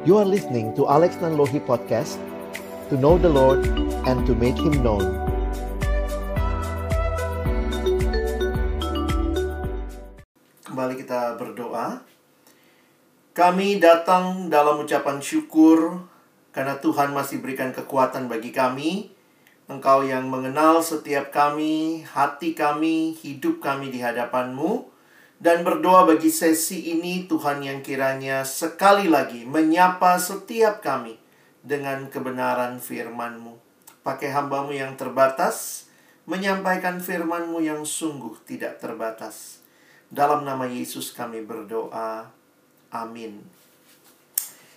You are listening to Alex Nanlohi Podcast To know the Lord and to make Him known. Kembali kita berdoa. Kami datang dalam ucapan syukur Karena Tuhan masih berikan kekuatan bagi kami. Engkau yang mengenal setiap kami, hati kami, hidup kami di hadapanmu dan berdoa bagi sesi ini Tuhan yang kiranya sekali lagi menyapa setiap kami dengan kebenaran firman-Mu. Pakai hambamu yang terbatas, menyampaikan firman-Mu yang sungguh tidak terbatas. Dalam nama Yesus kami berdoa. Amin.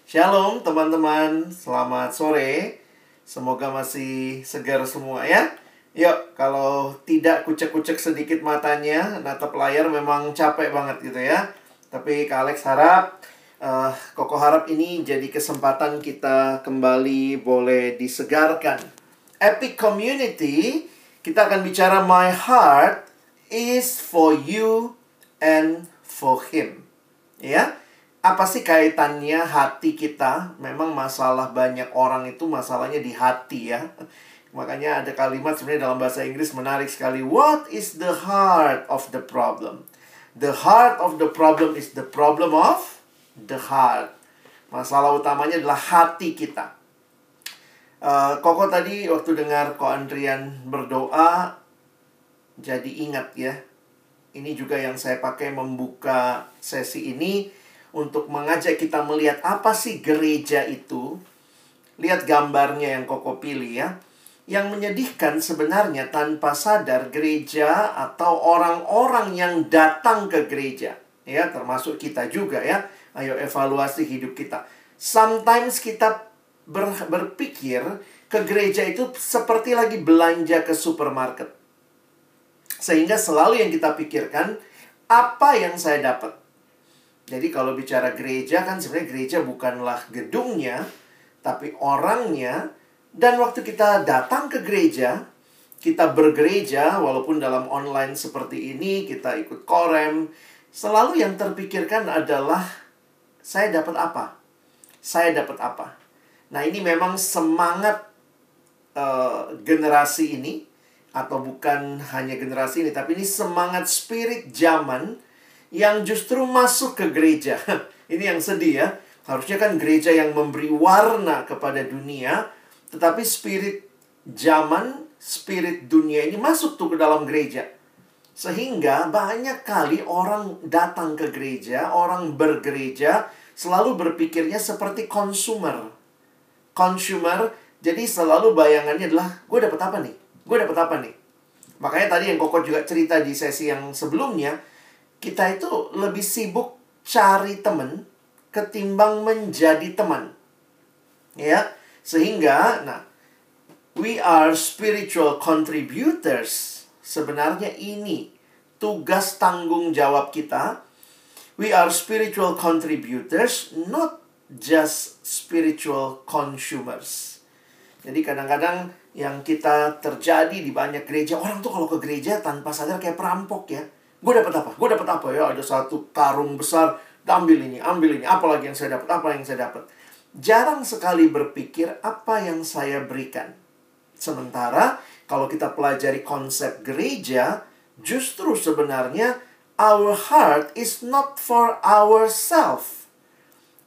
Shalom teman-teman, selamat sore. Semoga masih segar semua ya. Yuk, kalau tidak kucek-kucek sedikit matanya, natap layar memang capek banget gitu ya. Tapi Kak Alex harap, uh, Koko harap ini jadi kesempatan kita kembali boleh disegarkan. Epic Community, kita akan bicara My Heart is for you and for him. Ya, apa sih kaitannya hati kita? Memang masalah banyak orang itu masalahnya di hati ya. Makanya ada kalimat sebenarnya dalam bahasa Inggris menarik sekali. What is the heart of the problem? The heart of the problem is the problem of the heart. Masalah utamanya adalah hati kita. Uh, Koko tadi waktu dengar Ko Andrian berdoa, jadi ingat ya. Ini juga yang saya pakai membuka sesi ini untuk mengajak kita melihat apa sih gereja itu. Lihat gambarnya yang Koko pilih ya yang menyedihkan sebenarnya tanpa sadar gereja atau orang-orang yang datang ke gereja. Ya termasuk kita juga ya. Ayo evaluasi hidup kita. Sometimes kita ber, berpikir ke gereja itu seperti lagi belanja ke supermarket. Sehingga selalu yang kita pikirkan apa yang saya dapat? Jadi kalau bicara gereja kan sebenarnya gereja bukanlah gedungnya tapi orangnya dan waktu kita datang ke gereja, kita bergereja walaupun dalam online seperti ini, kita ikut korem, selalu yang terpikirkan adalah saya dapat apa? Saya dapat apa? Nah, ini memang semangat uh, generasi ini atau bukan hanya generasi ini, tapi ini semangat spirit zaman yang justru masuk ke gereja. ini yang sedih ya. Harusnya kan gereja yang memberi warna kepada dunia, tetapi spirit zaman, spirit dunia ini masuk tuh ke dalam gereja. Sehingga banyak kali orang datang ke gereja, orang bergereja, selalu berpikirnya seperti consumer. Consumer, jadi selalu bayangannya adalah, gue dapat apa nih? Gue dapat apa nih? Makanya tadi yang Koko juga cerita di sesi yang sebelumnya, kita itu lebih sibuk cari teman ketimbang menjadi teman. Ya, sehingga, nah, we are spiritual contributors. Sebenarnya ini tugas tanggung jawab kita. We are spiritual contributors, not just spiritual consumers. Jadi kadang-kadang yang kita terjadi di banyak gereja, orang tuh kalau ke gereja tanpa sadar kayak perampok ya. Gue dapat apa? Gue dapat apa ya? Ada satu karung besar, ambil ini, ambil ini, apalagi yang saya dapat, apa yang saya dapat jarang sekali berpikir apa yang saya berikan. Sementara kalau kita pelajari konsep gereja, justru sebenarnya our heart is not for ourselves.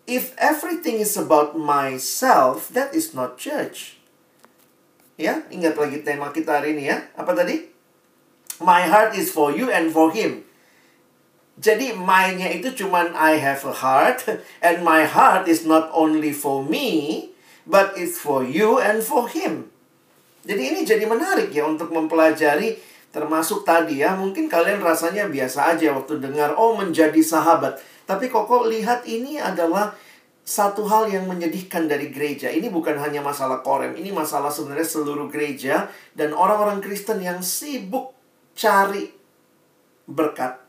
If everything is about myself, that is not church. Ya, ingat lagi tema kita hari ini ya. Apa tadi? My heart is for you and for him. Jadi my-nya itu cuman I have a heart and my heart is not only for me but it's for you and for him. Jadi ini jadi menarik ya untuk mempelajari termasuk tadi ya mungkin kalian rasanya biasa aja waktu dengar oh menjadi sahabat. Tapi kok lihat ini adalah satu hal yang menyedihkan dari gereja. Ini bukan hanya masalah korem, ini masalah sebenarnya seluruh gereja dan orang-orang Kristen yang sibuk cari berkat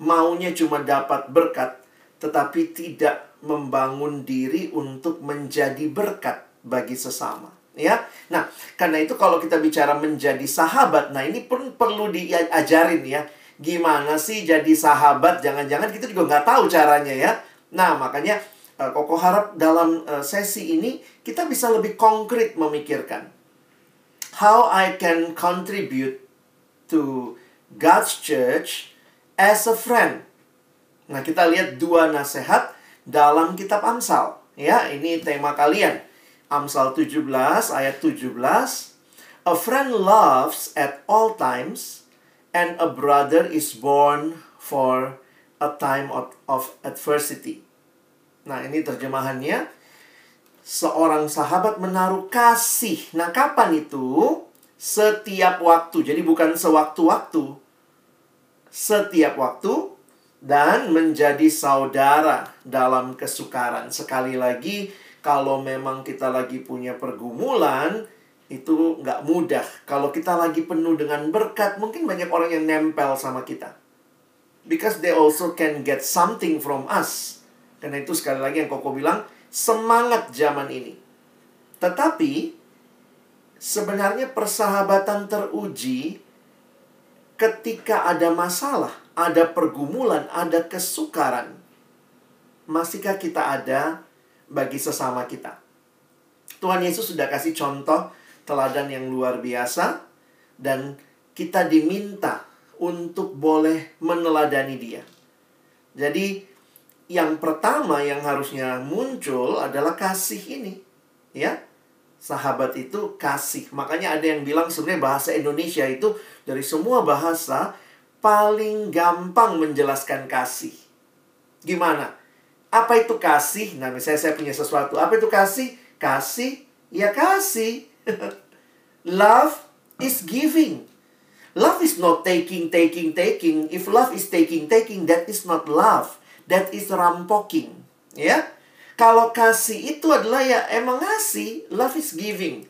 maunya cuma dapat berkat, tetapi tidak membangun diri untuk menjadi berkat bagi sesama. Ya, nah karena itu kalau kita bicara menjadi sahabat, nah ini pun perlu diajarin ya. Gimana sih jadi sahabat? Jangan-jangan kita juga nggak tahu caranya ya. Nah makanya uh, Koko harap dalam uh, sesi ini kita bisa lebih konkret memikirkan how I can contribute to God's church as a friend. Nah, kita lihat dua nasihat dalam kitab Amsal. Ya, ini tema kalian. Amsal 17 ayat 17. A friend loves at all times and a brother is born for a time of, of adversity. Nah, ini terjemahannya. Seorang sahabat menaruh kasih. Nah, kapan itu? Setiap waktu. Jadi bukan sewaktu-waktu. Setiap waktu dan menjadi saudara dalam kesukaran. Sekali lagi, kalau memang kita lagi punya pergumulan, itu nggak mudah. Kalau kita lagi penuh dengan berkat, mungkin banyak orang yang nempel sama kita. Because they also can get something from us. Karena itu sekali lagi yang Koko bilang, semangat zaman ini. Tetapi, sebenarnya persahabatan teruji ketika ada masalah, ada pergumulan, ada kesukaran. Masihkah kita ada bagi sesama kita? Tuhan Yesus sudah kasih contoh teladan yang luar biasa dan kita diminta untuk boleh meneladani dia. Jadi yang pertama yang harusnya muncul adalah kasih ini, ya sahabat itu kasih. Makanya ada yang bilang sebenarnya bahasa Indonesia itu dari semua bahasa paling gampang menjelaskan kasih. Gimana? Apa itu kasih? Nah, misalnya saya punya sesuatu. Apa itu kasih? Kasih, ya kasih. love is giving. Love is not taking, taking, taking. If love is taking, taking, that is not love. That is rampoking. Ya? Kalau kasih itu adalah ya emang ngasih, love is giving.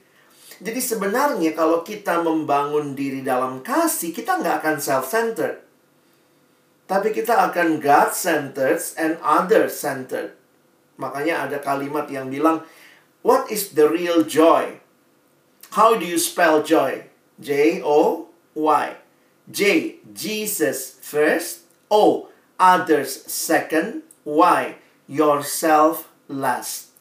Jadi sebenarnya kalau kita membangun diri dalam kasih, kita nggak akan self-centered. Tapi kita akan God-centered and other-centered. Makanya ada kalimat yang bilang, What is the real joy? How do you spell joy? J-O-Y. J, Jesus first. O, others second. Y, yourself last.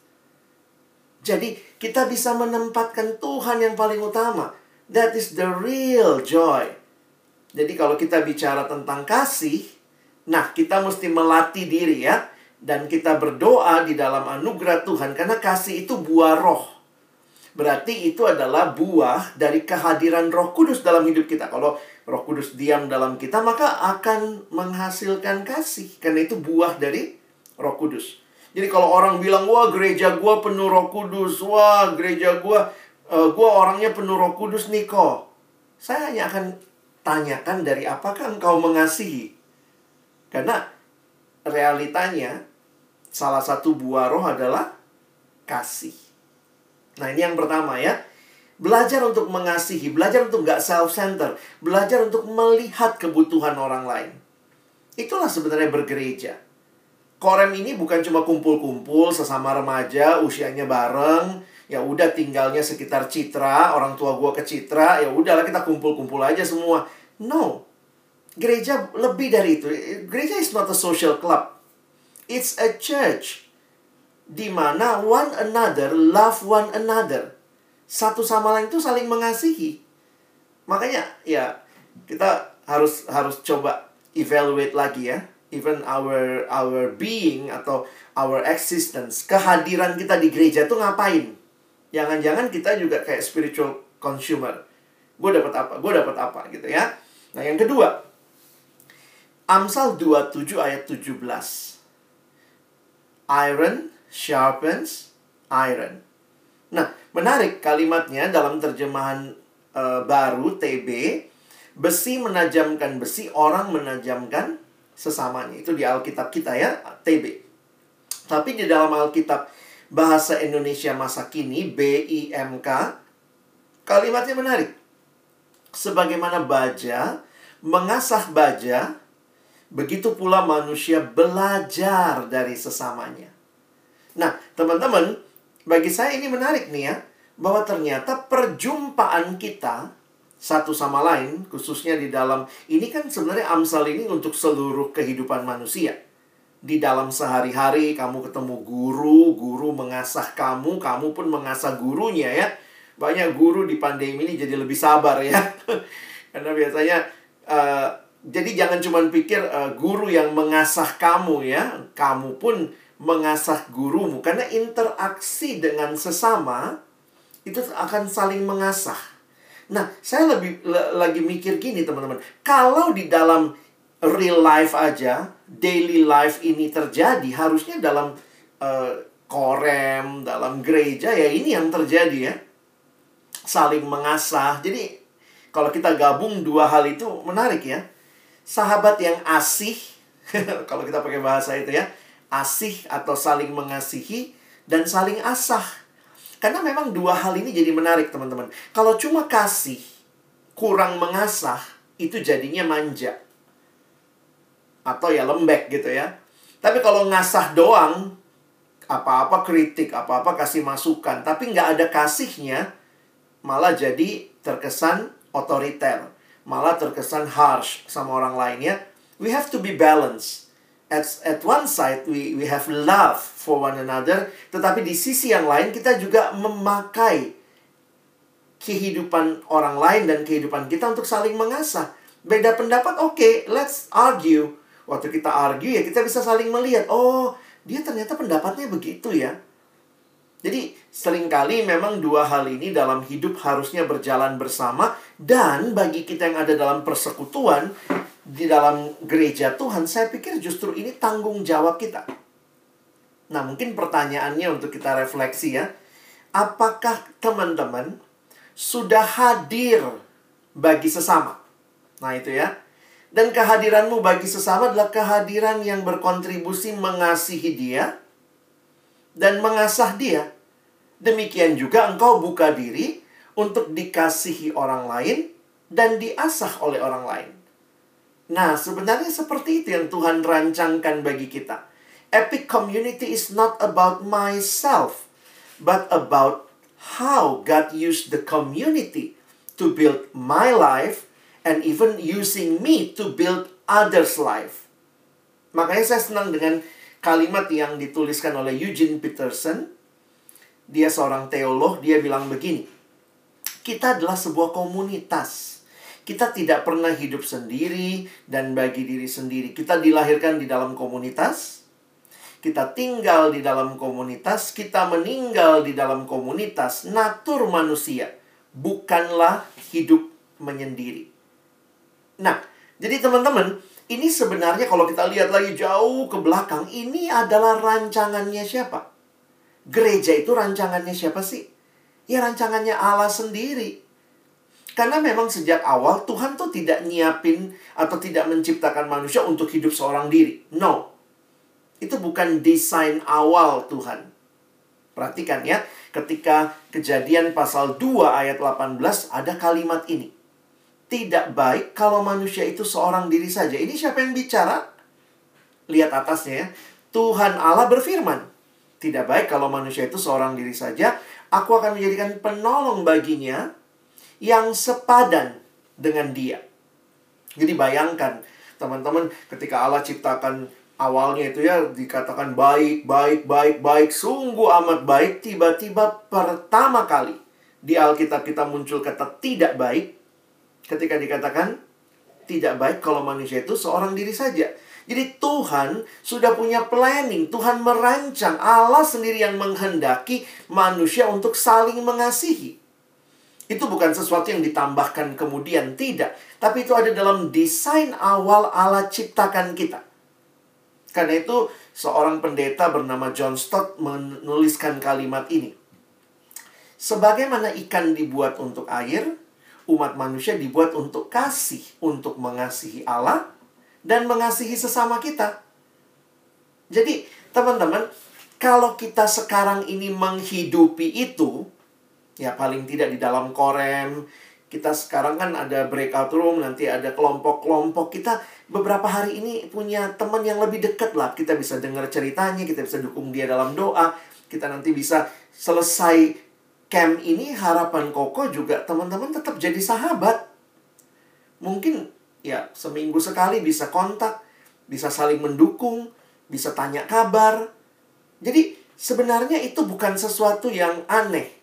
Jadi kita bisa menempatkan Tuhan yang paling utama. That is the real joy. Jadi kalau kita bicara tentang kasih, nah kita mesti melatih diri ya. Dan kita berdoa di dalam anugerah Tuhan karena kasih itu buah roh. Berarti itu adalah buah dari kehadiran Roh Kudus dalam hidup kita. Kalau Roh Kudus diam dalam kita, maka akan menghasilkan kasih. Karena itu buah dari Roh Kudus. Jadi kalau orang bilang, wah gereja gua penuh roh kudus, wah gereja gua, uh, gua orangnya penuh roh kudus nih kok. Saya hanya akan tanyakan dari apakah engkau mengasihi. Karena realitanya, salah satu buah roh adalah kasih. Nah ini yang pertama ya. Belajar untuk mengasihi, belajar untuk gak self-center, belajar untuk melihat kebutuhan orang lain. Itulah sebenarnya bergereja. Korem ini bukan cuma kumpul-kumpul sesama remaja usianya bareng, ya udah tinggalnya sekitar Citra, orang tua gua ke Citra, ya udahlah kita kumpul-kumpul aja semua. No. Gereja lebih dari itu. Gereja is not a social club. It's a church. Di mana one another love one another. Satu sama lain itu saling mengasihi. Makanya ya kita harus harus coba evaluate lagi ya even our our being atau our existence, kehadiran kita di gereja tuh ngapain? Jangan-jangan kita juga kayak spiritual consumer. Gue dapat apa? Gue dapat apa gitu ya. Nah, yang kedua, Amsal 27 ayat 17. Iron sharpens iron. Nah, menarik kalimatnya dalam terjemahan uh, baru TB, besi menajamkan besi, orang menajamkan sesamanya. Itu di Alkitab kita ya, TB. Tapi di dalam Alkitab Bahasa Indonesia Masa Kini, BIMK, kalimatnya menarik. Sebagaimana baja mengasah baja, begitu pula manusia belajar dari sesamanya. Nah, teman-teman, bagi saya ini menarik nih ya, bahwa ternyata perjumpaan kita satu sama lain, khususnya di dalam ini kan sebenarnya Amsal ini untuk seluruh kehidupan manusia. di dalam sehari-hari kamu ketemu guru, guru mengasah kamu, kamu pun mengasah gurunya ya. Banyak guru di pandemi ini jadi lebih sabar ya. Karena biasanya uh, jadi jangan cuma pikir uh, guru yang mengasah kamu ya, kamu pun mengasah gurumu karena interaksi dengan sesama itu akan saling mengasah. Nah, saya lebih lagi mikir gini teman-teman. Kalau di dalam real life aja, daily life ini terjadi, harusnya dalam uh, korem, dalam gereja ya ini yang terjadi ya. Saling mengasah. Jadi kalau kita gabung dua hal itu menarik ya. Sahabat yang asih, kalau kita pakai bahasa itu ya, asih atau saling mengasihi dan saling asah. Karena memang dua hal ini jadi menarik teman-teman. Kalau cuma kasih, kurang mengasah, itu jadinya manja atau ya lembek gitu ya. Tapi kalau ngasah doang, apa-apa kritik, apa-apa kasih masukan, tapi nggak ada kasihnya, malah jadi terkesan otoriter, malah terkesan harsh sama orang lainnya. We have to be balanced. At, at one side, we, we have love for one another, tetapi di sisi yang lain kita juga memakai kehidupan orang lain dan kehidupan kita untuk saling mengasah. Beda pendapat, oke, okay, let's argue waktu kita argue ya kita bisa saling melihat, oh, dia ternyata pendapatnya begitu ya. Jadi sering kali memang dua hal ini dalam hidup harusnya berjalan bersama dan bagi kita yang ada dalam persekutuan di dalam gereja Tuhan, saya pikir justru ini tanggung jawab kita. Nah, mungkin pertanyaannya untuk kita refleksi ya. Apakah teman-teman sudah hadir bagi sesama? Nah, itu ya. Dan kehadiranmu bagi sesama adalah kehadiran yang berkontribusi mengasihi dia dan mengasah dia. Demikian juga engkau buka diri untuk dikasihi orang lain dan diasah oleh orang lain. Nah, sebenarnya seperti itu yang Tuhan rancangkan bagi kita. Epic community is not about myself, but about how God used the community to build my life and even using me to build others' life. Makanya saya senang dengan kalimat yang dituliskan oleh Eugene Peterson. Dia seorang teolog, dia bilang begini. Kita adalah sebuah komunitas. Kita tidak pernah hidup sendiri dan bagi diri sendiri. Kita dilahirkan di dalam komunitas. Kita tinggal di dalam komunitas, kita meninggal di dalam komunitas. Natur manusia bukanlah hidup menyendiri. Nah, jadi teman-teman, ini sebenarnya kalau kita lihat lagi jauh ke belakang, ini adalah rancangannya siapa? Gereja itu rancangannya siapa sih? Ya rancangannya Allah sendiri. Karena memang sejak awal Tuhan tuh tidak nyiapin atau tidak menciptakan manusia untuk hidup seorang diri. No. Itu bukan desain awal Tuhan. Perhatikan ya, ketika kejadian pasal 2 ayat 18 ada kalimat ini tidak baik kalau manusia itu seorang diri saja. Ini siapa yang bicara? Lihat atasnya ya. Tuhan Allah berfirman, tidak baik kalau manusia itu seorang diri saja. Aku akan menjadikan penolong baginya yang sepadan dengan dia. Jadi bayangkan, teman-teman, ketika Allah ciptakan awalnya itu ya dikatakan baik, baik, baik, baik, sungguh amat baik. Tiba-tiba pertama kali di Alkitab kita muncul kata tidak baik, ketika dikatakan tidak baik kalau manusia itu seorang diri saja. Jadi Tuhan sudah punya planning, Tuhan merancang, Allah sendiri yang menghendaki manusia untuk saling mengasihi. Itu bukan sesuatu yang ditambahkan kemudian, tidak. Tapi itu ada dalam desain awal Allah ciptakan kita. Karena itu seorang pendeta bernama John Stott menuliskan kalimat ini. Sebagaimana ikan dibuat untuk air, umat manusia dibuat untuk kasih, untuk mengasihi Allah dan mengasihi sesama kita. Jadi, teman-teman, kalau kita sekarang ini menghidupi itu, ya paling tidak di dalam korem, kita sekarang kan ada breakout room, nanti ada kelompok-kelompok. Kita beberapa hari ini punya teman yang lebih dekat lah. Kita bisa dengar ceritanya, kita bisa dukung dia dalam doa. Kita nanti bisa selesai camp ini harapan Koko juga teman-teman tetap jadi sahabat. Mungkin ya seminggu sekali bisa kontak, bisa saling mendukung, bisa tanya kabar. Jadi sebenarnya itu bukan sesuatu yang aneh.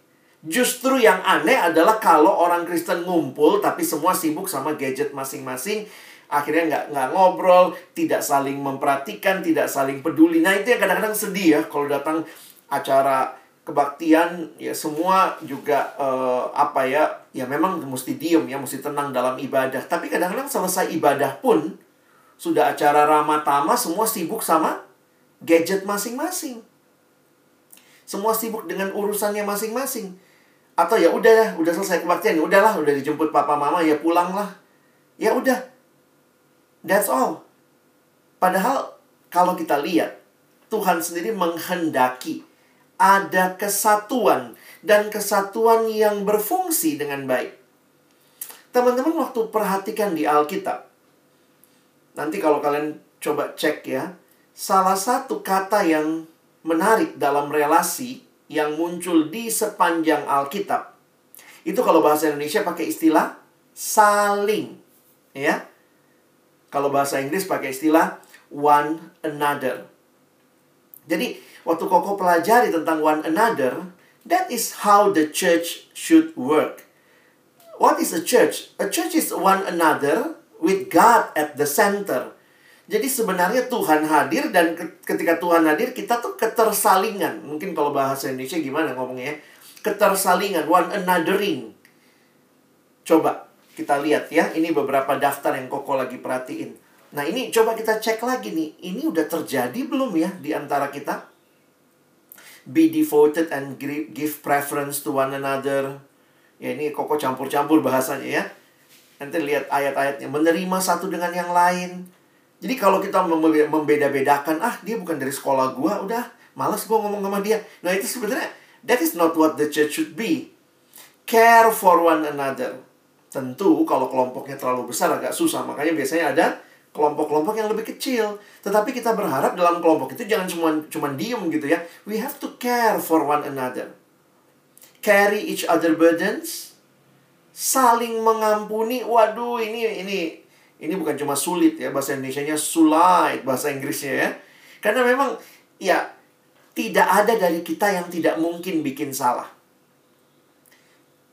Justru yang aneh adalah kalau orang Kristen ngumpul tapi semua sibuk sama gadget masing-masing. Akhirnya nggak nggak ngobrol, tidak saling memperhatikan, tidak saling peduli. Nah itu yang kadang-kadang sedih ya kalau datang acara kebaktian ya semua juga uh, apa ya ya memang mesti diem ya mesti tenang dalam ibadah tapi kadang-kadang selesai ibadah pun sudah acara ramatama semua sibuk sama gadget masing-masing semua sibuk dengan urusannya masing-masing atau ya udah udah selesai kebaktian ya udahlah udah dijemput papa mama ya pulanglah ya udah that's all padahal kalau kita lihat Tuhan sendiri menghendaki ada kesatuan dan kesatuan yang berfungsi dengan baik. Teman-teman waktu perhatikan di Alkitab. Nanti kalau kalian coba cek ya, salah satu kata yang menarik dalam relasi yang muncul di sepanjang Alkitab. Itu kalau bahasa Indonesia pakai istilah saling, ya. Kalau bahasa Inggris pakai istilah one another. Jadi waktu Koko pelajari tentang one another, that is how the church should work. What is a church? A church is one another with God at the center. Jadi sebenarnya Tuhan hadir dan ketika Tuhan hadir kita tuh ketersalingan. Mungkin kalau bahasa Indonesia gimana ngomongnya? Ketersalingan, one anothering. Coba kita lihat ya, ini beberapa daftar yang Koko lagi perhatiin. Nah ini coba kita cek lagi nih, ini udah terjadi belum ya di antara kita? be devoted and give preference to one another. Ya ini koko campur-campur bahasanya ya. Nanti lihat ayat-ayatnya. Menerima satu dengan yang lain. Jadi kalau kita membeda-bedakan, ah dia bukan dari sekolah gua, udah malas gua ngomong sama dia. Nah itu sebenarnya that is not what the church should be. Care for one another. Tentu kalau kelompoknya terlalu besar agak susah. Makanya biasanya ada kelompok-kelompok yang lebih kecil. Tetapi kita berharap dalam kelompok itu jangan cuma cuma diem gitu ya. We have to care for one another. Carry each other burdens. Saling mengampuni. Waduh, ini ini ini bukan cuma sulit ya bahasa Indonesia-nya sulit bahasa Inggrisnya ya. Karena memang ya tidak ada dari kita yang tidak mungkin bikin salah.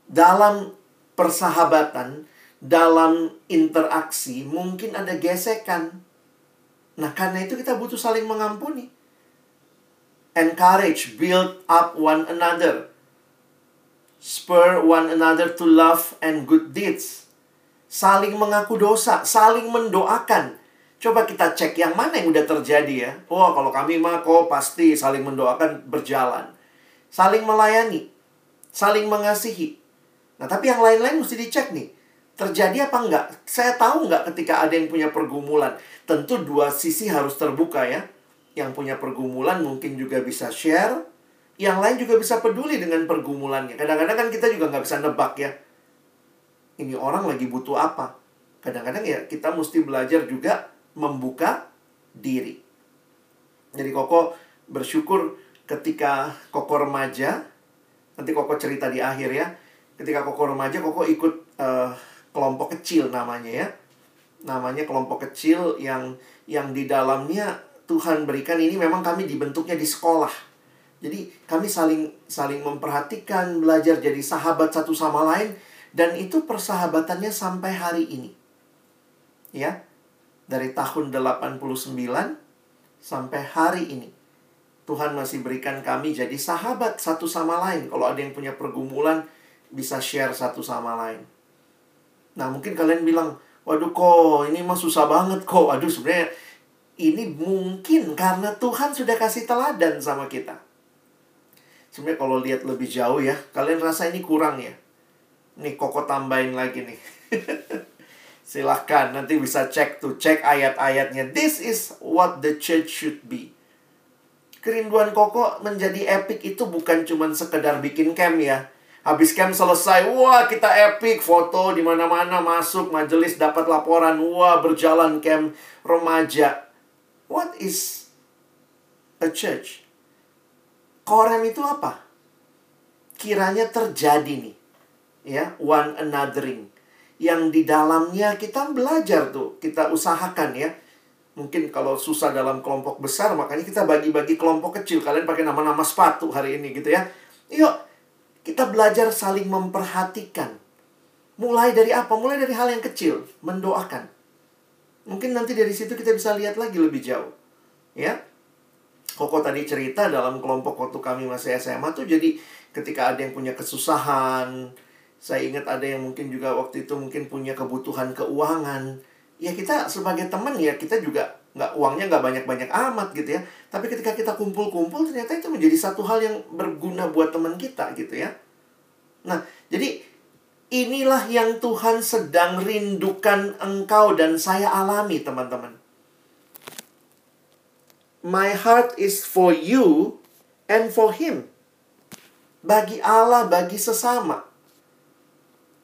Dalam persahabatan, dalam interaksi mungkin ada gesekan. Nah, karena itu kita butuh saling mengampuni. Encourage, build up one another. Spur one another to love and good deeds. Saling mengaku dosa, saling mendoakan. Coba kita cek yang mana yang udah terjadi ya. Oh, kalau kami mah kok pasti saling mendoakan berjalan. Saling melayani, saling mengasihi. Nah, tapi yang lain-lain mesti dicek nih Terjadi apa enggak? Saya tahu enggak ketika ada yang punya pergumulan. Tentu dua sisi harus terbuka ya. Yang punya pergumulan mungkin juga bisa share. Yang lain juga bisa peduli dengan pergumulannya. Kadang-kadang kan kita juga nggak bisa nebak ya. Ini orang lagi butuh apa. Kadang-kadang ya kita mesti belajar juga membuka diri. Jadi Koko bersyukur ketika Koko remaja. Nanti Koko cerita di akhir ya. Ketika Koko remaja, Koko ikut uh, kelompok kecil namanya ya. Namanya kelompok kecil yang yang di dalamnya Tuhan berikan ini memang kami dibentuknya di sekolah. Jadi kami saling saling memperhatikan, belajar jadi sahabat satu sama lain dan itu persahabatannya sampai hari ini. Ya. Dari tahun 89 sampai hari ini. Tuhan masih berikan kami jadi sahabat satu sama lain. Kalau ada yang punya pergumulan, bisa share satu sama lain. Nah, mungkin kalian bilang, waduh kok ini mah susah banget kok. Aduh, sebenarnya ini mungkin karena Tuhan sudah kasih teladan sama kita. Sebenarnya kalau lihat lebih jauh ya, kalian rasa ini kurang ya. Nih, koko tambahin lagi nih. Silahkan, nanti bisa cek tuh, cek ayat-ayatnya. This is what the church should be. Kerinduan koko menjadi epic itu bukan cuma sekedar bikin camp ya Habis camp selesai, wah kita epic foto di mana-mana masuk majelis dapat laporan, wah berjalan camp remaja. What is a church? Korem itu apa? Kiranya terjadi nih. Ya, one anothering. Yang di dalamnya kita belajar tuh, kita usahakan ya. Mungkin kalau susah dalam kelompok besar, makanya kita bagi-bagi kelompok kecil. Kalian pakai nama-nama sepatu hari ini gitu ya. Yuk, kita belajar saling memperhatikan. Mulai dari apa? Mulai dari hal yang kecil, mendoakan. Mungkin nanti dari situ kita bisa lihat lagi lebih jauh. Ya. Koko tadi cerita dalam kelompok waktu kami masih SMA tuh jadi ketika ada yang punya kesusahan, saya ingat ada yang mungkin juga waktu itu mungkin punya kebutuhan keuangan. Ya kita sebagai teman ya kita juga nggak uangnya nggak banyak-banyak amat gitu ya. Tapi ketika kita kumpul-kumpul ternyata itu menjadi satu hal yang berguna buat teman kita gitu ya. Nah jadi inilah yang Tuhan sedang rindukan engkau dan saya alami teman-teman. My heart is for you and for him. Bagi Allah bagi sesama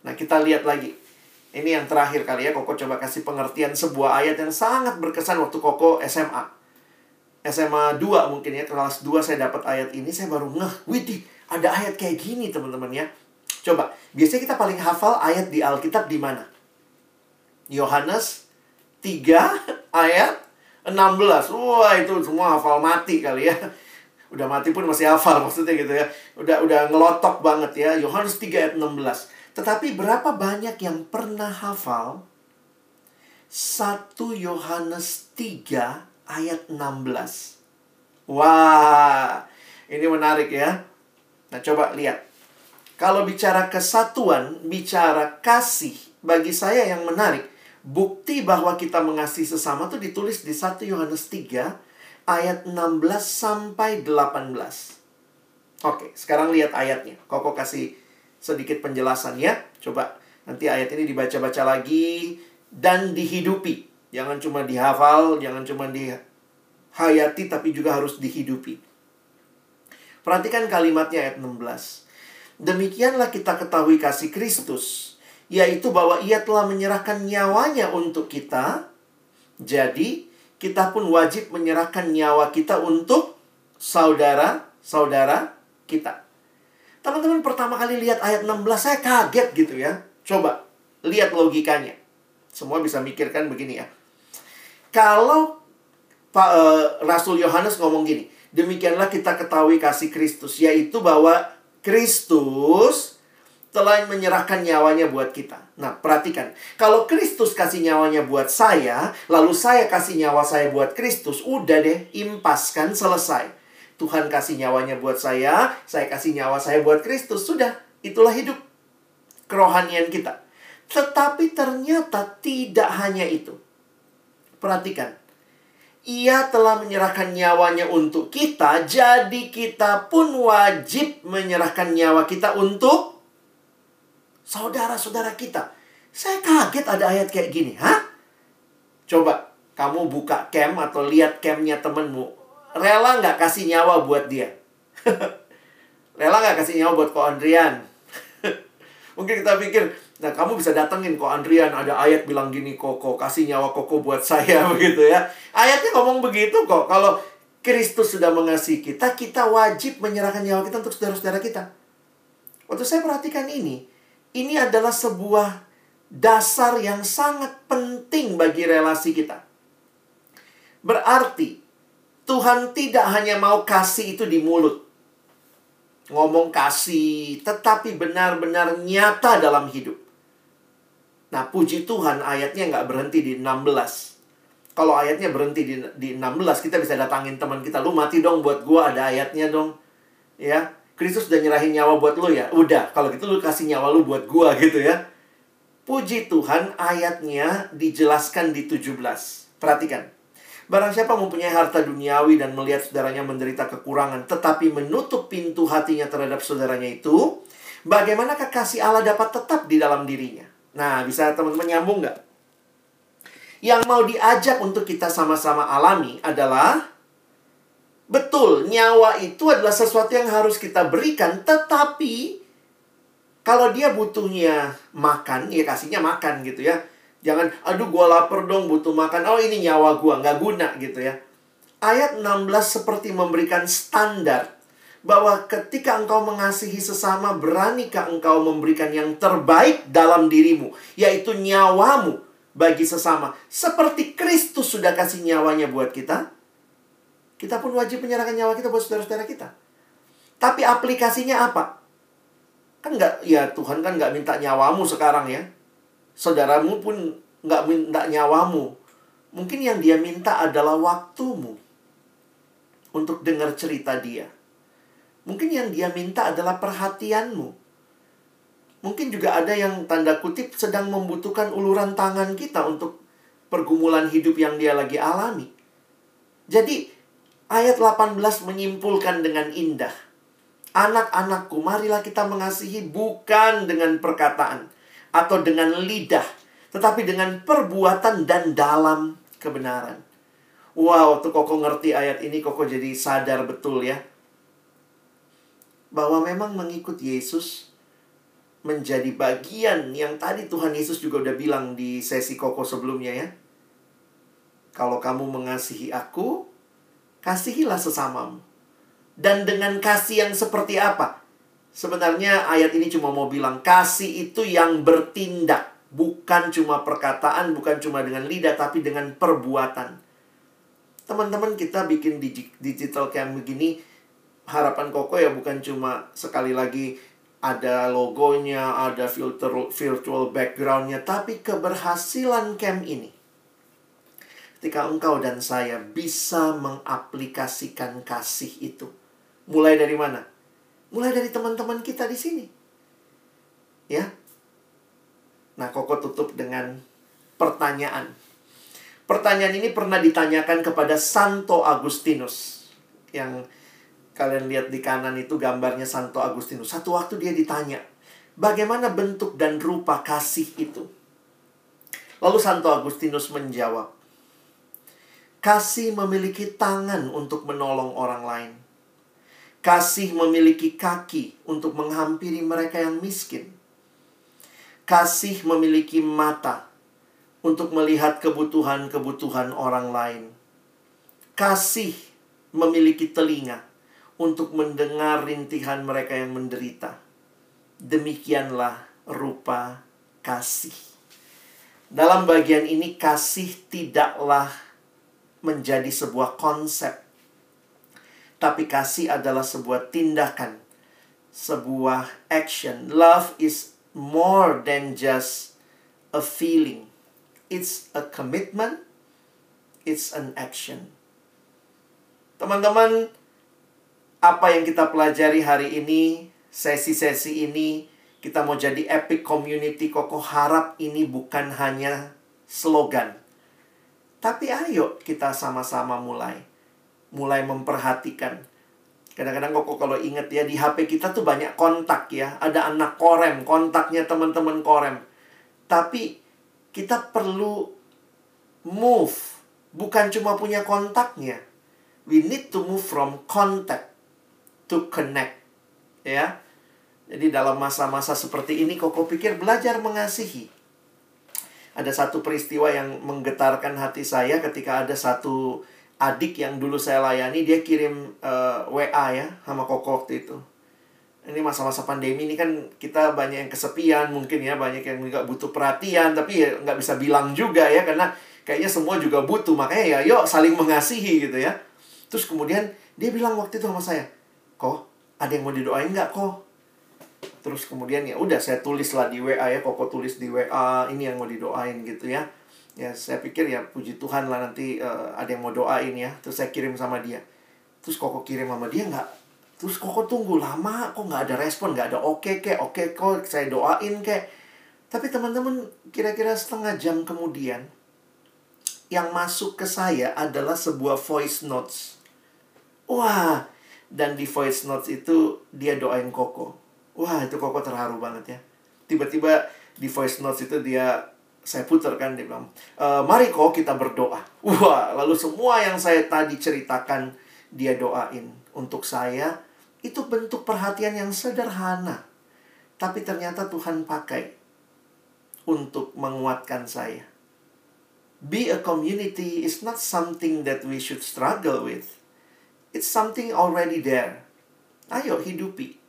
nah kita lihat lagi ini yang terakhir kali ya, Koko coba kasih pengertian sebuah ayat yang sangat berkesan waktu Koko SMA. SMA 2 mungkin ya, kelas 2 saya dapat ayat ini, saya baru ngeh, widih, ada ayat kayak gini teman-teman ya. Coba, biasanya kita paling hafal ayat di Alkitab di mana? Yohanes 3 ayat 16. Wah, itu semua hafal mati kali ya. Udah mati pun masih hafal maksudnya gitu ya. Udah udah ngelotok banget ya. Yohanes 3 ayat 16. Tetapi berapa banyak yang pernah hafal 1 Yohanes 3 ayat 16. Wah, ini menarik ya. Nah, coba lihat. Kalau bicara kesatuan, bicara kasih, bagi saya yang menarik, bukti bahwa kita mengasihi sesama itu ditulis di 1 Yohanes 3 ayat 16 sampai 18. Oke, sekarang lihat ayatnya. Koko kasih sedikit penjelasan ya. Coba nanti ayat ini dibaca-baca lagi dan dihidupi. Jangan cuma dihafal, jangan cuma dihayati tapi juga harus dihidupi. Perhatikan kalimatnya ayat 16. Demikianlah kita ketahui kasih Kristus, yaitu bahwa ia telah menyerahkan nyawanya untuk kita. Jadi, kita pun wajib menyerahkan nyawa kita untuk saudara-saudara kita. Teman-teman pertama kali lihat ayat 16 saya kaget gitu ya. Coba lihat logikanya. Semua bisa mikirkan begini ya. Kalau Pak e, Rasul Yohanes ngomong gini, demikianlah kita ketahui kasih Kristus yaitu bahwa Kristus telah menyerahkan nyawanya buat kita. Nah, perhatikan. Kalau Kristus kasih nyawanya buat saya, lalu saya kasih nyawa saya buat Kristus, udah deh, impas kan selesai. Tuhan kasih nyawanya buat saya, saya kasih nyawa saya buat Kristus. Sudah, itulah hidup kerohanian kita. Tetapi ternyata tidak hanya itu. Perhatikan. Ia telah menyerahkan nyawanya untuk kita, jadi kita pun wajib menyerahkan nyawa kita untuk saudara-saudara kita. Saya kaget ada ayat kayak gini, hah? Coba kamu buka camp atau lihat campnya temenmu rela nggak kasih nyawa buat dia? rela nggak kasih nyawa buat Ko Andrian? Mungkin kita pikir, nah kamu bisa datengin Ko Andrian, ada ayat bilang gini, Koko, kasih nyawa Koko buat saya, begitu ya. Ayatnya ngomong begitu kok, kalau Kristus sudah mengasihi kita, kita wajib menyerahkan nyawa kita untuk saudara-saudara kita. Waktu saya perhatikan ini, ini adalah sebuah dasar yang sangat penting bagi relasi kita. Berarti, Tuhan tidak hanya mau kasih itu di mulut. Ngomong kasih, tetapi benar-benar nyata dalam hidup. Nah, puji Tuhan ayatnya nggak berhenti di 16. Kalau ayatnya berhenti di, di 16, kita bisa datangin teman kita. Lu mati dong buat gua, ada ayatnya dong. Ya, Kristus udah nyerahin nyawa buat lu ya. Udah, kalau gitu lu kasih nyawa lu buat gua gitu ya. Puji Tuhan ayatnya dijelaskan di 17. Perhatikan. Barang siapa mempunyai harta duniawi dan melihat saudaranya menderita kekurangan, tetapi menutup pintu hatinya terhadap saudaranya itu, bagaimana kasih Allah dapat tetap di dalam dirinya? Nah, bisa teman-teman nyambung nggak? Yang mau diajak untuk kita sama-sama alami adalah Betul, nyawa itu adalah sesuatu yang harus kita berikan, tetapi kalau dia butuhnya makan, ya kasihnya makan gitu ya. Jangan, aduh gua lapar dong butuh makan. Oh ini nyawa gua, nggak guna gitu ya. Ayat 16 seperti memberikan standar bahwa ketika engkau mengasihi sesama, beranikah engkau memberikan yang terbaik dalam dirimu, yaitu nyawamu, bagi sesama. Seperti Kristus sudah kasih nyawanya buat kita, kita pun wajib menyerahkan nyawa kita buat saudara-saudara kita. Tapi aplikasinya apa? Kan nggak, ya Tuhan kan nggak minta nyawamu sekarang ya. Saudaramu pun nggak minta nyawamu. Mungkin yang dia minta adalah waktumu untuk dengar cerita dia. Mungkin yang dia minta adalah perhatianmu. Mungkin juga ada yang tanda kutip sedang membutuhkan uluran tangan kita untuk pergumulan hidup yang dia lagi alami. Jadi, ayat 18 menyimpulkan dengan indah. Anak-anakku, marilah kita mengasihi bukan dengan perkataan atau dengan lidah, tetapi dengan perbuatan dan dalam kebenaran. Wow, tuh Koko ngerti ayat ini, Koko jadi sadar betul ya. Bahwa memang mengikut Yesus menjadi bagian yang tadi Tuhan Yesus juga udah bilang di sesi Koko sebelumnya ya. Kalau kamu mengasihi aku, kasihilah sesamamu. Dan dengan kasih yang seperti apa? Sebenarnya ayat ini cuma mau bilang kasih itu yang bertindak. Bukan cuma perkataan, bukan cuma dengan lidah, tapi dengan perbuatan. Teman-teman kita bikin digital camp begini, harapan Koko ya bukan cuma sekali lagi ada logonya, ada filter virtual backgroundnya, tapi keberhasilan camp ini. Ketika engkau dan saya bisa mengaplikasikan kasih itu. Mulai dari mana? Mulai dari teman-teman kita di sini. Ya, Nah, Koko tutup dengan pertanyaan. Pertanyaan ini pernah ditanyakan kepada Santo Agustinus. Yang kalian lihat di kanan itu gambarnya Santo Agustinus. Satu waktu dia ditanya, bagaimana bentuk dan rupa kasih itu? Lalu Santo Agustinus menjawab, kasih memiliki tangan untuk menolong orang lain. Kasih memiliki kaki untuk menghampiri mereka yang miskin Kasih memiliki mata untuk melihat kebutuhan-kebutuhan orang lain. Kasih memiliki telinga untuk mendengar rintihan mereka yang menderita. Demikianlah rupa kasih. Dalam bagian ini, kasih tidaklah menjadi sebuah konsep, tapi kasih adalah sebuah tindakan, sebuah action. Love is more than just a feeling. It's a commitment, it's an action. Teman-teman, apa yang kita pelajari hari ini, sesi-sesi ini, kita mau jadi epic community, Koko harap ini bukan hanya slogan. Tapi ayo kita sama-sama mulai. Mulai memperhatikan Kadang-kadang kok kalau inget ya di HP kita tuh banyak kontak ya. Ada anak korem, kontaknya teman-teman korem. Tapi kita perlu move, bukan cuma punya kontaknya. We need to move from contact to connect. Ya. Jadi dalam masa-masa seperti ini kok pikir belajar mengasihi. Ada satu peristiwa yang menggetarkan hati saya ketika ada satu adik yang dulu saya layani dia kirim uh, eh, WA ya sama Koko waktu itu. Ini masa-masa pandemi ini kan kita banyak yang kesepian mungkin ya banyak yang nggak butuh perhatian tapi ya nggak bisa bilang juga ya karena kayaknya semua juga butuh makanya ya yuk saling mengasihi gitu ya. Terus kemudian dia bilang waktu itu sama saya, kok ada yang mau didoain nggak kok? Terus kemudian ya udah saya tulis lah di WA ya Koko tulis di WA ini yang mau didoain gitu ya ya saya pikir ya puji Tuhan lah nanti uh, ada yang mau doain ya. Terus saya kirim sama dia. Terus koko kirim sama dia nggak? Terus koko tunggu lama kok nggak ada respon nggak ada oke okay, kek oke okay, kok saya doain kek. Tapi teman-teman kira-kira setengah jam kemudian yang masuk ke saya adalah sebuah voice notes. Wah dan di voice notes itu dia doain koko. Wah itu koko terharu banget ya. Tiba-tiba di voice notes itu dia saya putarkan dia bilang e, mari kok kita berdoa. Wah lalu semua yang saya tadi ceritakan dia doain untuk saya. Itu bentuk perhatian yang sederhana. Tapi ternyata Tuhan pakai untuk menguatkan saya. Be a community is not something that we should struggle with. It's something already there. Ayo hidupi.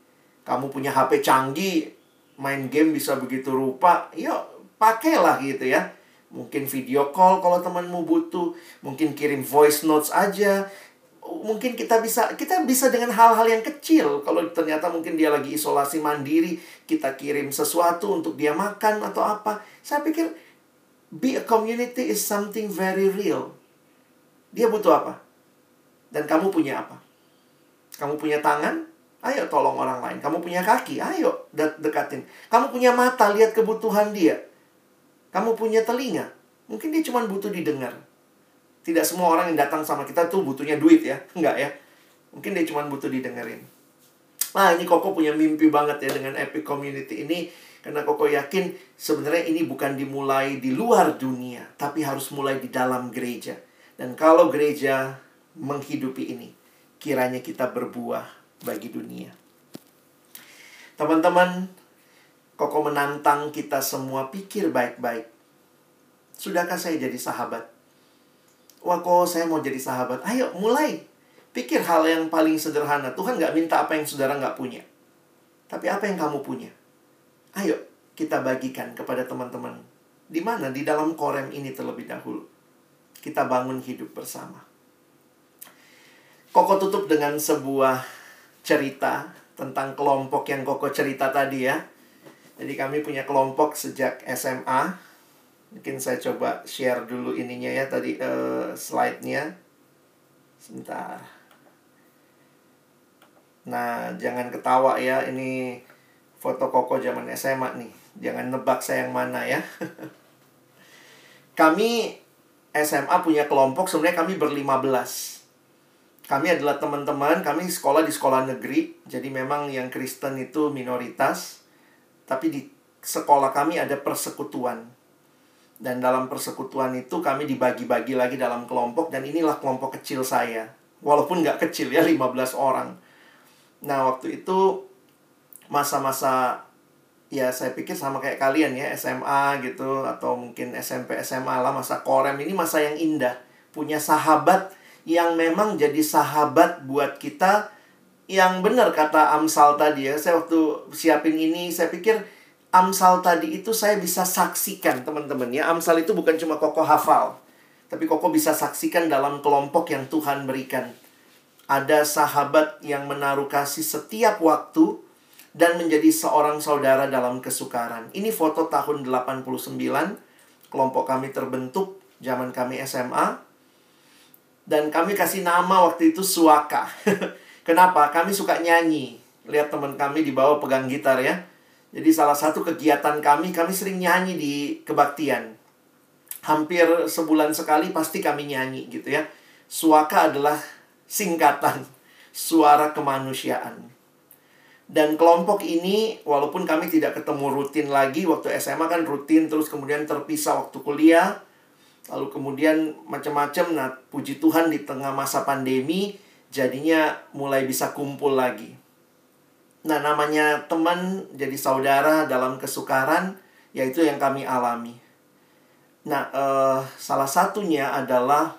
Kamu punya HP canggih main game bisa begitu rupa. Yuk pakailah gitu ya. Mungkin video call kalau temanmu butuh, mungkin kirim voice notes aja. Mungkin kita bisa kita bisa dengan hal-hal yang kecil. Kalau ternyata mungkin dia lagi isolasi mandiri, kita kirim sesuatu untuk dia makan atau apa. Saya pikir be a community is something very real. Dia butuh apa? Dan kamu punya apa? Kamu punya tangan? Ayo tolong orang lain. Kamu punya kaki? Ayo dekatin. Kamu punya mata, lihat kebutuhan dia. Kamu punya telinga, mungkin dia cuma butuh didengar. Tidak semua orang yang datang sama kita tuh butuhnya duit ya, enggak ya. Mungkin dia cuma butuh didengerin. Nah, ini Koko punya mimpi banget ya dengan Epic Community ini. Karena Koko yakin sebenarnya ini bukan dimulai di luar dunia, tapi harus mulai di dalam gereja. Dan kalau gereja menghidupi ini, kiranya kita berbuah bagi dunia. Teman-teman, Koko menantang kita semua pikir baik-baik. Sudahkah saya jadi sahabat? Wah kok saya mau jadi sahabat. Ayo mulai. Pikir hal yang paling sederhana. Tuhan gak minta apa yang saudara gak punya. Tapi apa yang kamu punya? Ayo kita bagikan kepada teman-teman. Di mana? Di dalam korem ini terlebih dahulu. Kita bangun hidup bersama. Koko tutup dengan sebuah cerita tentang kelompok yang Koko cerita tadi ya jadi kami punya kelompok sejak SMA. Mungkin saya coba share dulu ininya ya tadi uh, slide-nya. Sebentar. Nah, jangan ketawa ya. Ini foto Koko zaman SMA nih. Jangan nebak saya yang mana ya. kami SMA punya kelompok sebenarnya kami berlima belas. Kami adalah teman-teman, kami sekolah di sekolah negeri. Jadi memang yang Kristen itu minoritas tapi di sekolah kami ada persekutuan. Dan dalam persekutuan itu kami dibagi-bagi lagi dalam kelompok dan inilah kelompok kecil saya. Walaupun nggak kecil ya, 15 orang. Nah, waktu itu masa-masa ya saya pikir sama kayak kalian ya, SMA gitu atau mungkin SMP SMA lah masa korem ini masa yang indah. Punya sahabat yang memang jadi sahabat buat kita yang benar kata Amsal tadi ya. Saya waktu siapin ini, saya pikir Amsal tadi itu saya bisa saksikan teman-teman ya. Amsal itu bukan cuma kokoh hafal. Tapi kokoh bisa saksikan dalam kelompok yang Tuhan berikan. Ada sahabat yang menaruh kasih setiap waktu dan menjadi seorang saudara dalam kesukaran. Ini foto tahun 89. Kelompok kami terbentuk zaman kami SMA. Dan kami kasih nama waktu itu Suaka. Kenapa? Kami suka nyanyi. Lihat teman kami di bawah pegang gitar ya. Jadi salah satu kegiatan kami, kami sering nyanyi di kebaktian. Hampir sebulan sekali pasti kami nyanyi gitu ya. Suaka adalah singkatan suara kemanusiaan. Dan kelompok ini, walaupun kami tidak ketemu rutin lagi, waktu SMA kan rutin, terus kemudian terpisah waktu kuliah, lalu kemudian macam-macam. Nah, puji Tuhan di tengah masa pandemi, jadinya mulai bisa kumpul lagi. Nah, namanya teman jadi saudara dalam kesukaran, yaitu yang kami alami. Nah, eh, salah satunya adalah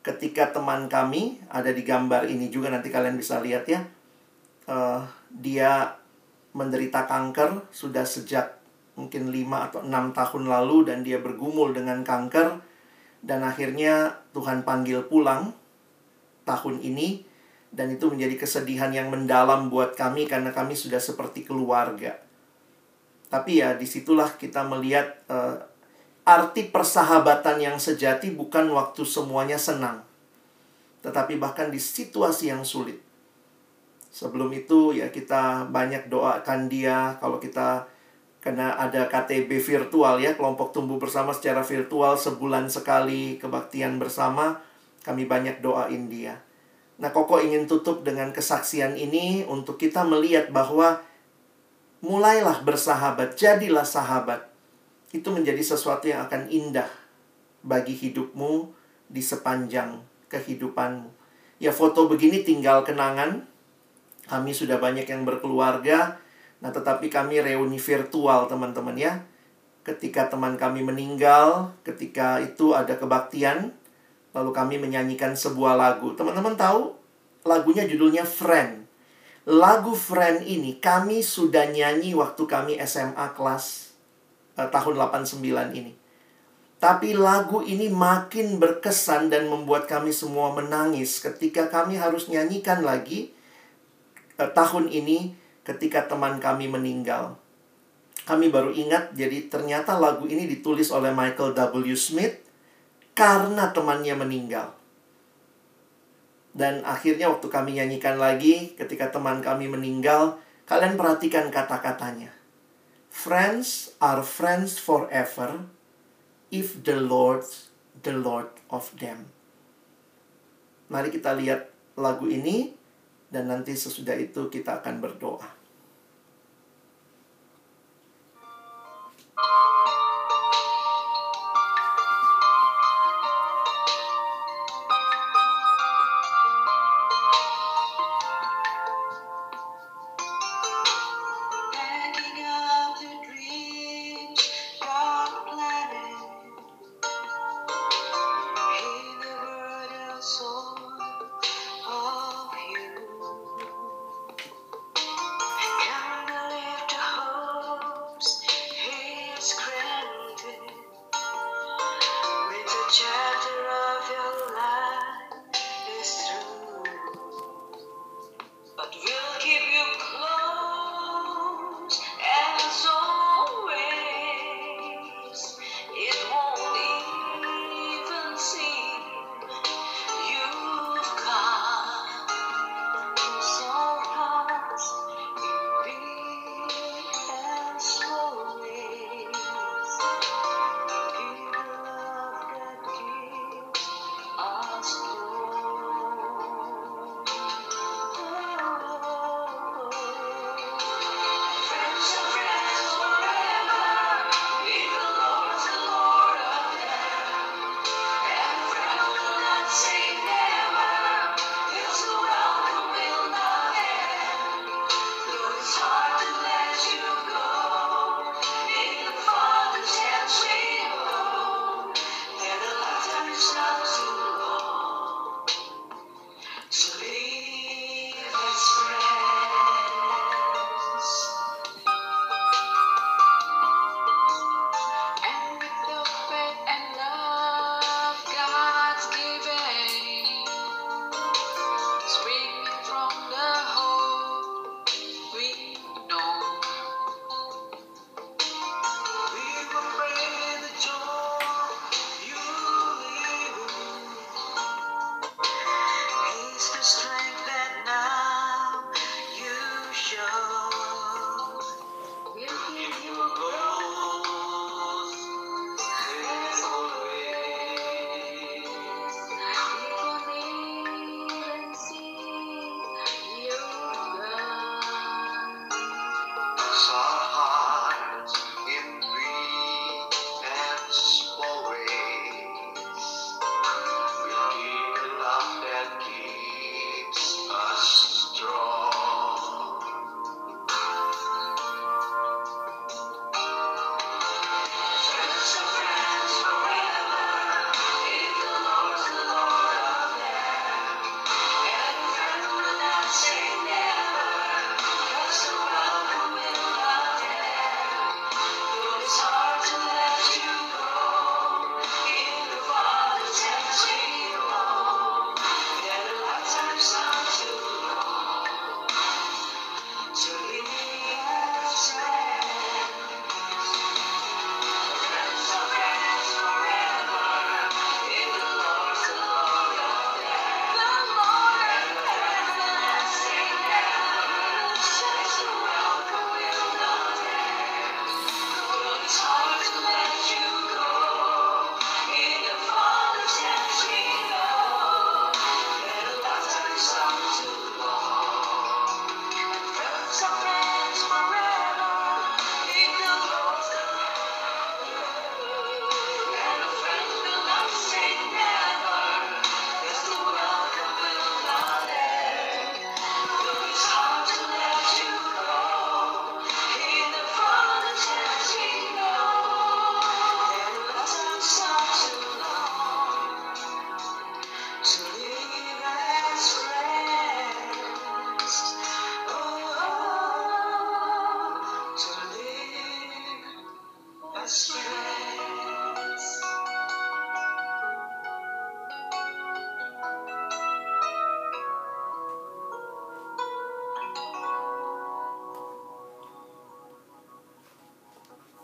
ketika teman kami ada di gambar ini juga nanti kalian bisa lihat ya. Eh, dia menderita kanker sudah sejak mungkin 5 atau 6 tahun lalu dan dia bergumul dengan kanker dan akhirnya Tuhan panggil pulang tahun ini dan itu menjadi kesedihan yang mendalam buat kami karena kami sudah seperti keluarga. Tapi ya di situlah kita melihat uh, arti persahabatan yang sejati bukan waktu semuanya senang, tetapi bahkan di situasi yang sulit. Sebelum itu ya kita banyak doakan dia kalau kita karena ada KTB virtual ya kelompok tumbuh bersama secara virtual sebulan sekali kebaktian bersama kami banyak doain dia. Nah, Koko ingin tutup dengan kesaksian ini untuk kita melihat bahwa mulailah bersahabat, jadilah sahabat. Itu menjadi sesuatu yang akan indah bagi hidupmu di sepanjang kehidupanmu. Ya, foto begini tinggal kenangan. Kami sudah banyak yang berkeluarga. Nah, tetapi kami reuni virtual, teman-teman ya. Ketika teman kami meninggal, ketika itu ada kebaktian, Lalu kami menyanyikan sebuah lagu. Teman-teman tahu lagunya judulnya Friend. Lagu Friend ini kami sudah nyanyi waktu kami SMA kelas eh, tahun 89 ini. Tapi lagu ini makin berkesan dan membuat kami semua menangis ketika kami harus nyanyikan lagi eh, tahun ini ketika teman kami meninggal. Kami baru ingat, jadi ternyata lagu ini ditulis oleh Michael W. Smith karena temannya meninggal. Dan akhirnya waktu kami nyanyikan lagi ketika teman kami meninggal, kalian perhatikan kata-katanya. Friends are friends forever if the Lord the Lord of them. Mari kita lihat lagu ini dan nanti sesudah itu kita akan berdoa. Packing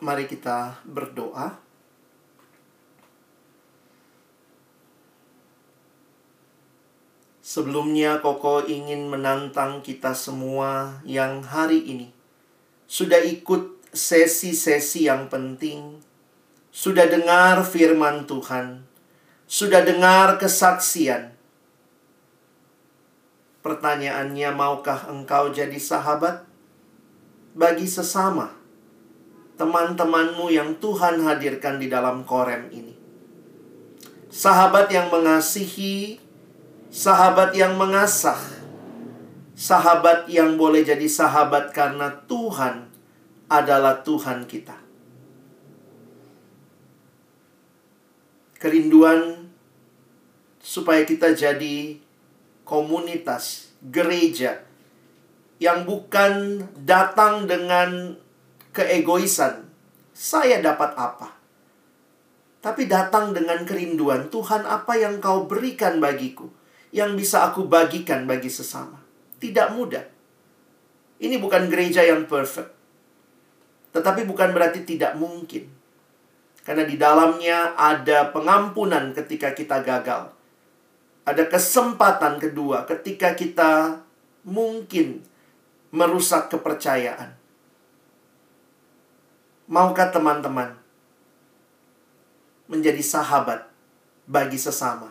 mari kita berdoa. Sebelumnya Koko ingin menantang kita semua yang hari ini. Sudah ikut sesi-sesi yang penting, sudah dengar firman Tuhan, sudah dengar kesaksian. Pertanyaannya, maukah engkau jadi sahabat? Bagi sesama teman-temanmu yang Tuhan hadirkan di dalam korem ini? Sahabat yang mengasihi, sahabat yang mengasah, sahabat yang boleh jadi sahabat karena Tuhan adalah Tuhan kita. Kerinduan supaya kita jadi komunitas, gereja yang bukan datang dengan keegoisan. Saya dapat apa? Tapi datang dengan kerinduan, Tuhan apa yang kau berikan bagiku yang bisa aku bagikan bagi sesama. Tidak mudah. Ini bukan gereja yang perfect. Tetapi bukan berarti tidak mungkin. Karena di dalamnya ada pengampunan ketika kita gagal. Ada kesempatan kedua ketika kita mungkin merusak kepercayaan. Maukah teman-teman menjadi sahabat bagi sesama?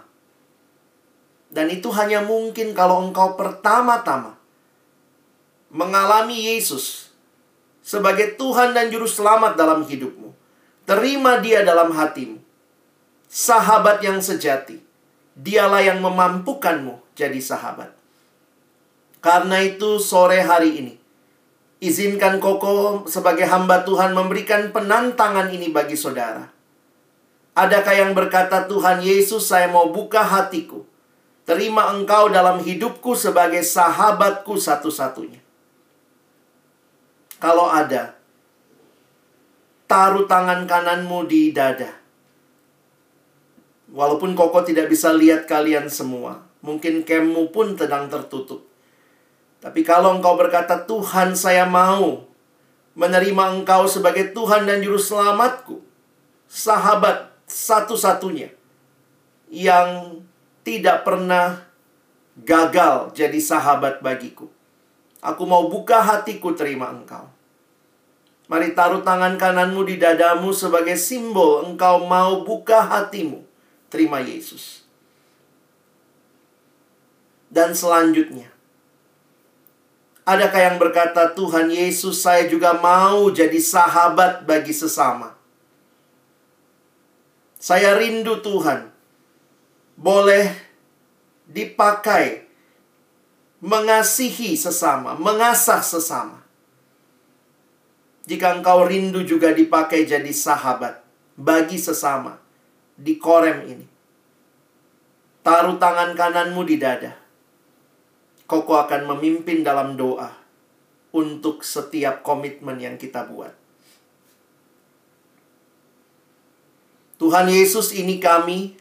Dan itu hanya mungkin kalau engkau pertama-tama mengalami Yesus sebagai Tuhan dan Juru Selamat dalam hidupmu. Terima Dia dalam hatimu. Sahabat yang sejati. Dialah yang memampukanmu jadi sahabat. Karena itu sore hari ini, izinkan Koko sebagai hamba Tuhan memberikan penantangan ini bagi saudara. Adakah yang berkata, Tuhan Yesus saya mau buka hatiku. Terima engkau dalam hidupku sebagai sahabatku satu-satunya. Kalau ada, taruh tangan kananmu di dada. Walaupun Koko tidak bisa lihat kalian semua, mungkin kemmu pun sedang tertutup. Tapi kalau engkau berkata, Tuhan saya mau menerima engkau sebagai Tuhan dan Juru Selamatku, sahabat satu-satunya yang tidak pernah gagal jadi sahabat bagiku. Aku mau buka hatiku terima engkau. Mari taruh tangan kananmu di dadamu sebagai simbol engkau mau buka hatimu terima Yesus. Dan selanjutnya, adakah yang berkata, "Tuhan Yesus, saya juga mau jadi sahabat bagi sesama"? Saya rindu Tuhan, boleh dipakai mengasihi sesama, mengasah sesama. Jika engkau rindu juga dipakai jadi sahabat bagi sesama, di korem ini. Taruh tangan kananmu di dada. Koko akan memimpin dalam doa untuk setiap komitmen yang kita buat. Tuhan Yesus ini kami,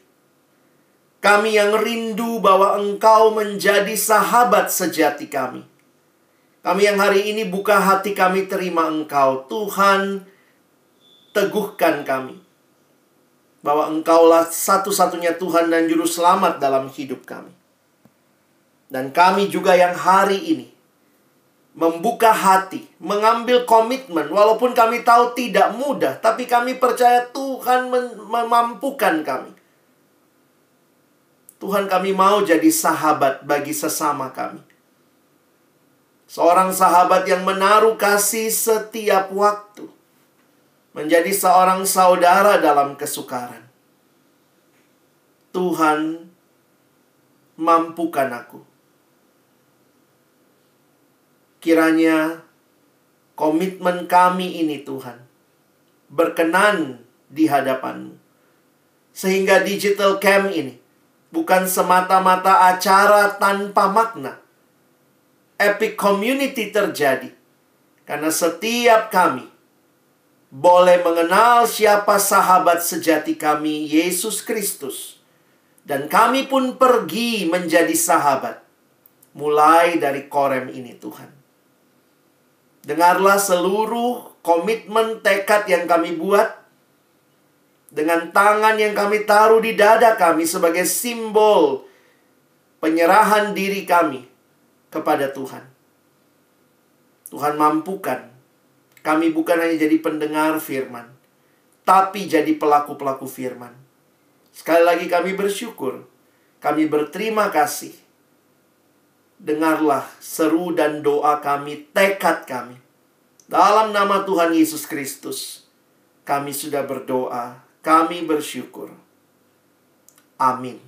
kami yang rindu bahwa Engkau menjadi sahabat sejati kami. Kami yang hari ini buka hati kami terima Engkau. Tuhan, teguhkan kami bahwa Engkaulah satu-satunya Tuhan dan Juru Selamat dalam hidup kami. Dan kami juga yang hari ini membuka hati, mengambil komitmen, walaupun kami tahu tidak mudah, tapi kami percaya Tuhan memampukan kami. Tuhan kami mau jadi sahabat bagi sesama kami. Seorang sahabat yang menaruh kasih setiap waktu menjadi seorang saudara dalam kesukaran. Tuhan, mampukan aku. Kiranya komitmen kami ini Tuhan berkenan di hadapanmu. Sehingga digital camp ini bukan semata-mata acara tanpa makna. Epic community terjadi. Karena setiap kami boleh mengenal siapa sahabat sejati kami, Yesus Kristus. Dan kami pun pergi menjadi sahabat. Mulai dari korem ini Tuhan. Dengarlah seluruh komitmen tekad yang kami buat, dengan tangan yang kami taruh di dada kami sebagai simbol penyerahan diri kami kepada Tuhan. Tuhan mampukan kami bukan hanya jadi pendengar firman, tapi jadi pelaku-pelaku firman. Sekali lagi kami bersyukur, kami berterima kasih. Dengarlah seru dan doa kami, tekad kami. Dalam nama Tuhan Yesus Kristus, kami sudah berdoa, kami bersyukur. Amin.